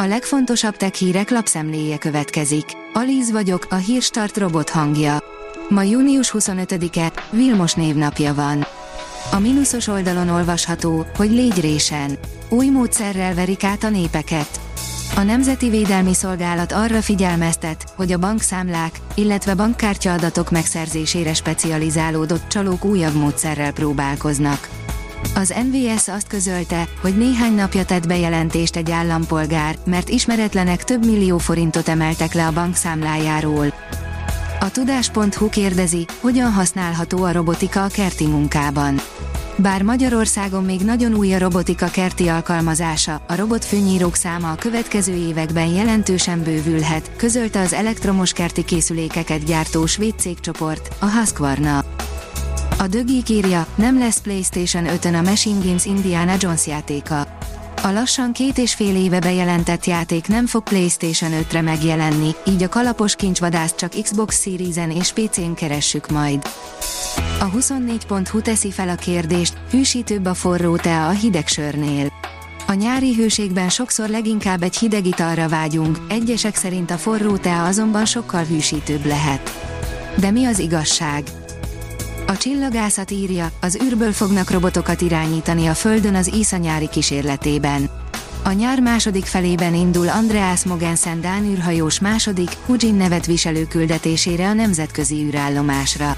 A legfontosabb tech hírek lapszemléje következik. Alíz vagyok, a hírstart robot hangja. Ma június 25-e, Vilmos névnapja van. A mínuszos oldalon olvasható, hogy légy résen. Új módszerrel verik át a népeket. A Nemzeti Védelmi Szolgálat arra figyelmeztet, hogy a bankszámlák, illetve bankkártya adatok megszerzésére specializálódott csalók újabb módszerrel próbálkoznak. Az NVS azt közölte, hogy néhány napja tett bejelentést egy állampolgár, mert ismeretlenek több millió forintot emeltek le a bankszámlájáról. A tudás.hu kérdezi, hogyan használható a robotika a kerti munkában. Bár Magyarországon még nagyon új a robotika kerti alkalmazása, a robotfőnyírók száma a következő években jelentősen bővülhet, közölte az elektromos kerti készülékeket gyártó svéd cégcsoport, a Husqvarna. A dögik írja, nem lesz PlayStation 5-ön a Machine Games Indiana Jones játéka. A lassan két és fél éve bejelentett játék nem fog PlayStation 5-re megjelenni, így a kalapos kincsvadászt csak Xbox Series-en és PC-n keressük majd. A 24.hu teszi fel a kérdést, hűsítőbb a forró tea a hideg sörnél. A nyári hőségben sokszor leginkább egy hideg italra vágyunk, egyesek szerint a forró tea azonban sokkal hűsítőbb lehet. De mi az igazság? A csillagászat írja, az űrből fognak robotokat irányítani a Földön az íszanyári kísérletében. A nyár második felében indul Andreas Mogensen Dán űrhajós második, Hujin nevet viselő küldetésére a nemzetközi űrállomásra.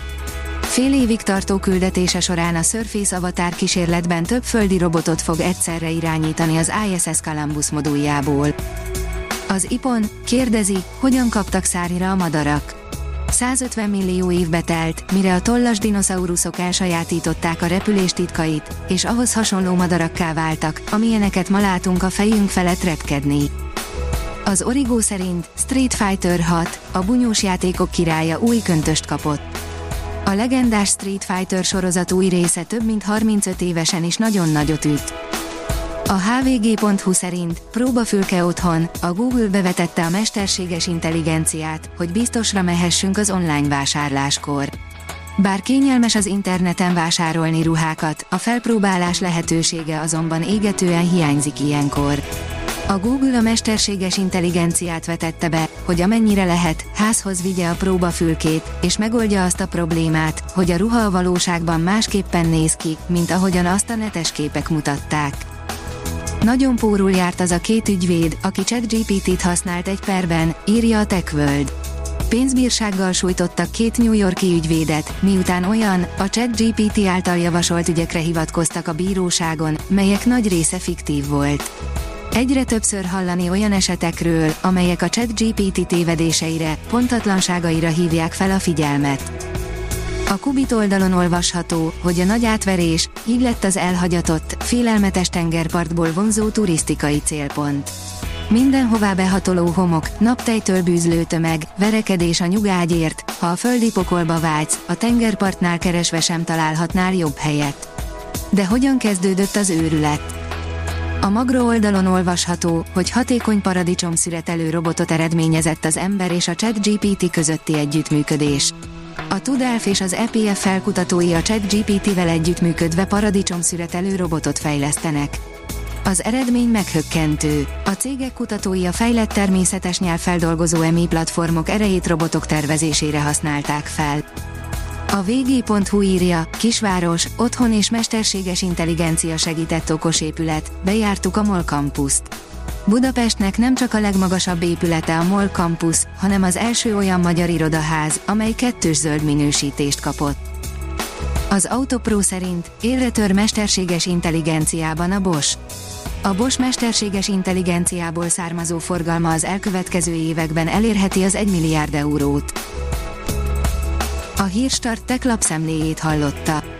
Fél évig tartó küldetése során a Surface Avatar kísérletben több földi robotot fog egyszerre irányítani az ISS Columbus moduljából. Az IPON kérdezi, hogyan kaptak szárnyra a madarak. 150 millió évbe telt, mire a tollas dinoszauruszok elsajátították a repülés titkait, és ahhoz hasonló madarakká váltak, amilyeneket ma látunk a fejünk felett repkedni. Az Origo szerint Street Fighter 6, a bunyós játékok királya új köntöst kapott. A legendás Street Fighter sorozat új része több mint 35 évesen is nagyon nagyot üt. A hvg.hu szerint próbafülke otthon, a Google bevetette a mesterséges intelligenciát, hogy biztosra mehessünk az online vásárláskor. Bár kényelmes az interneten vásárolni ruhákat, a felpróbálás lehetősége azonban égetően hiányzik ilyenkor. A Google a mesterséges intelligenciát vetette be, hogy amennyire lehet, házhoz vigye a próbafülkét, és megoldja azt a problémát, hogy a ruha a valóságban másképpen néz ki, mint ahogyan azt a netes képek mutatták. Nagyon pórul járt az a két ügyvéd, aki ChatGPT-t használt egy perben, írja a TechWorld. Pénzbírsággal sújtottak két New Yorki ügyvédet, miután olyan, a ChatGPT által javasolt ügyekre hivatkoztak a bíróságon, melyek nagy része fiktív volt. Egyre többször hallani olyan esetekről, amelyek a ChatGPT tévedéseire, pontatlanságaira hívják fel a figyelmet. A Kubit oldalon olvasható, hogy a nagy átverés, így lett az elhagyatott, félelmetes tengerpartból vonzó turisztikai célpont. Mindenhová behatoló homok, naptejtől bűzlő tömeg, verekedés a nyugágyért, ha a földi pokolba vágysz, a tengerpartnál keresve sem találhatnál jobb helyet. De hogyan kezdődött az őrület? A Magro oldalon olvasható, hogy hatékony paradicsom szüretelő robotot eredményezett az ember és a ChatGPT közötti együttműködés. A Tudelf és az EPF felkutatói a ChatGPT-vel együttműködve szüretelő robotot fejlesztenek. Az eredmény meghökkentő. A cégek kutatói a fejlett természetes nyelvfeldolgozó EMI platformok erejét robotok tervezésére használták fel. A vg.hu írja, kisváros, otthon és mesterséges intelligencia segített okos épület, bejártuk a MOL campuszt. Budapestnek nem csak a legmagasabb épülete a MOL Campus, hanem az első olyan magyar irodaház, amely kettős zöld minősítést kapott. Az Autopro szerint élre mesterséges intelligenciában a Bosch. A Bosch mesterséges intelligenciából származó forgalma az elkövetkező években elérheti az 1 milliárd eurót. A Hírstart tech lapszemléjét hallotta.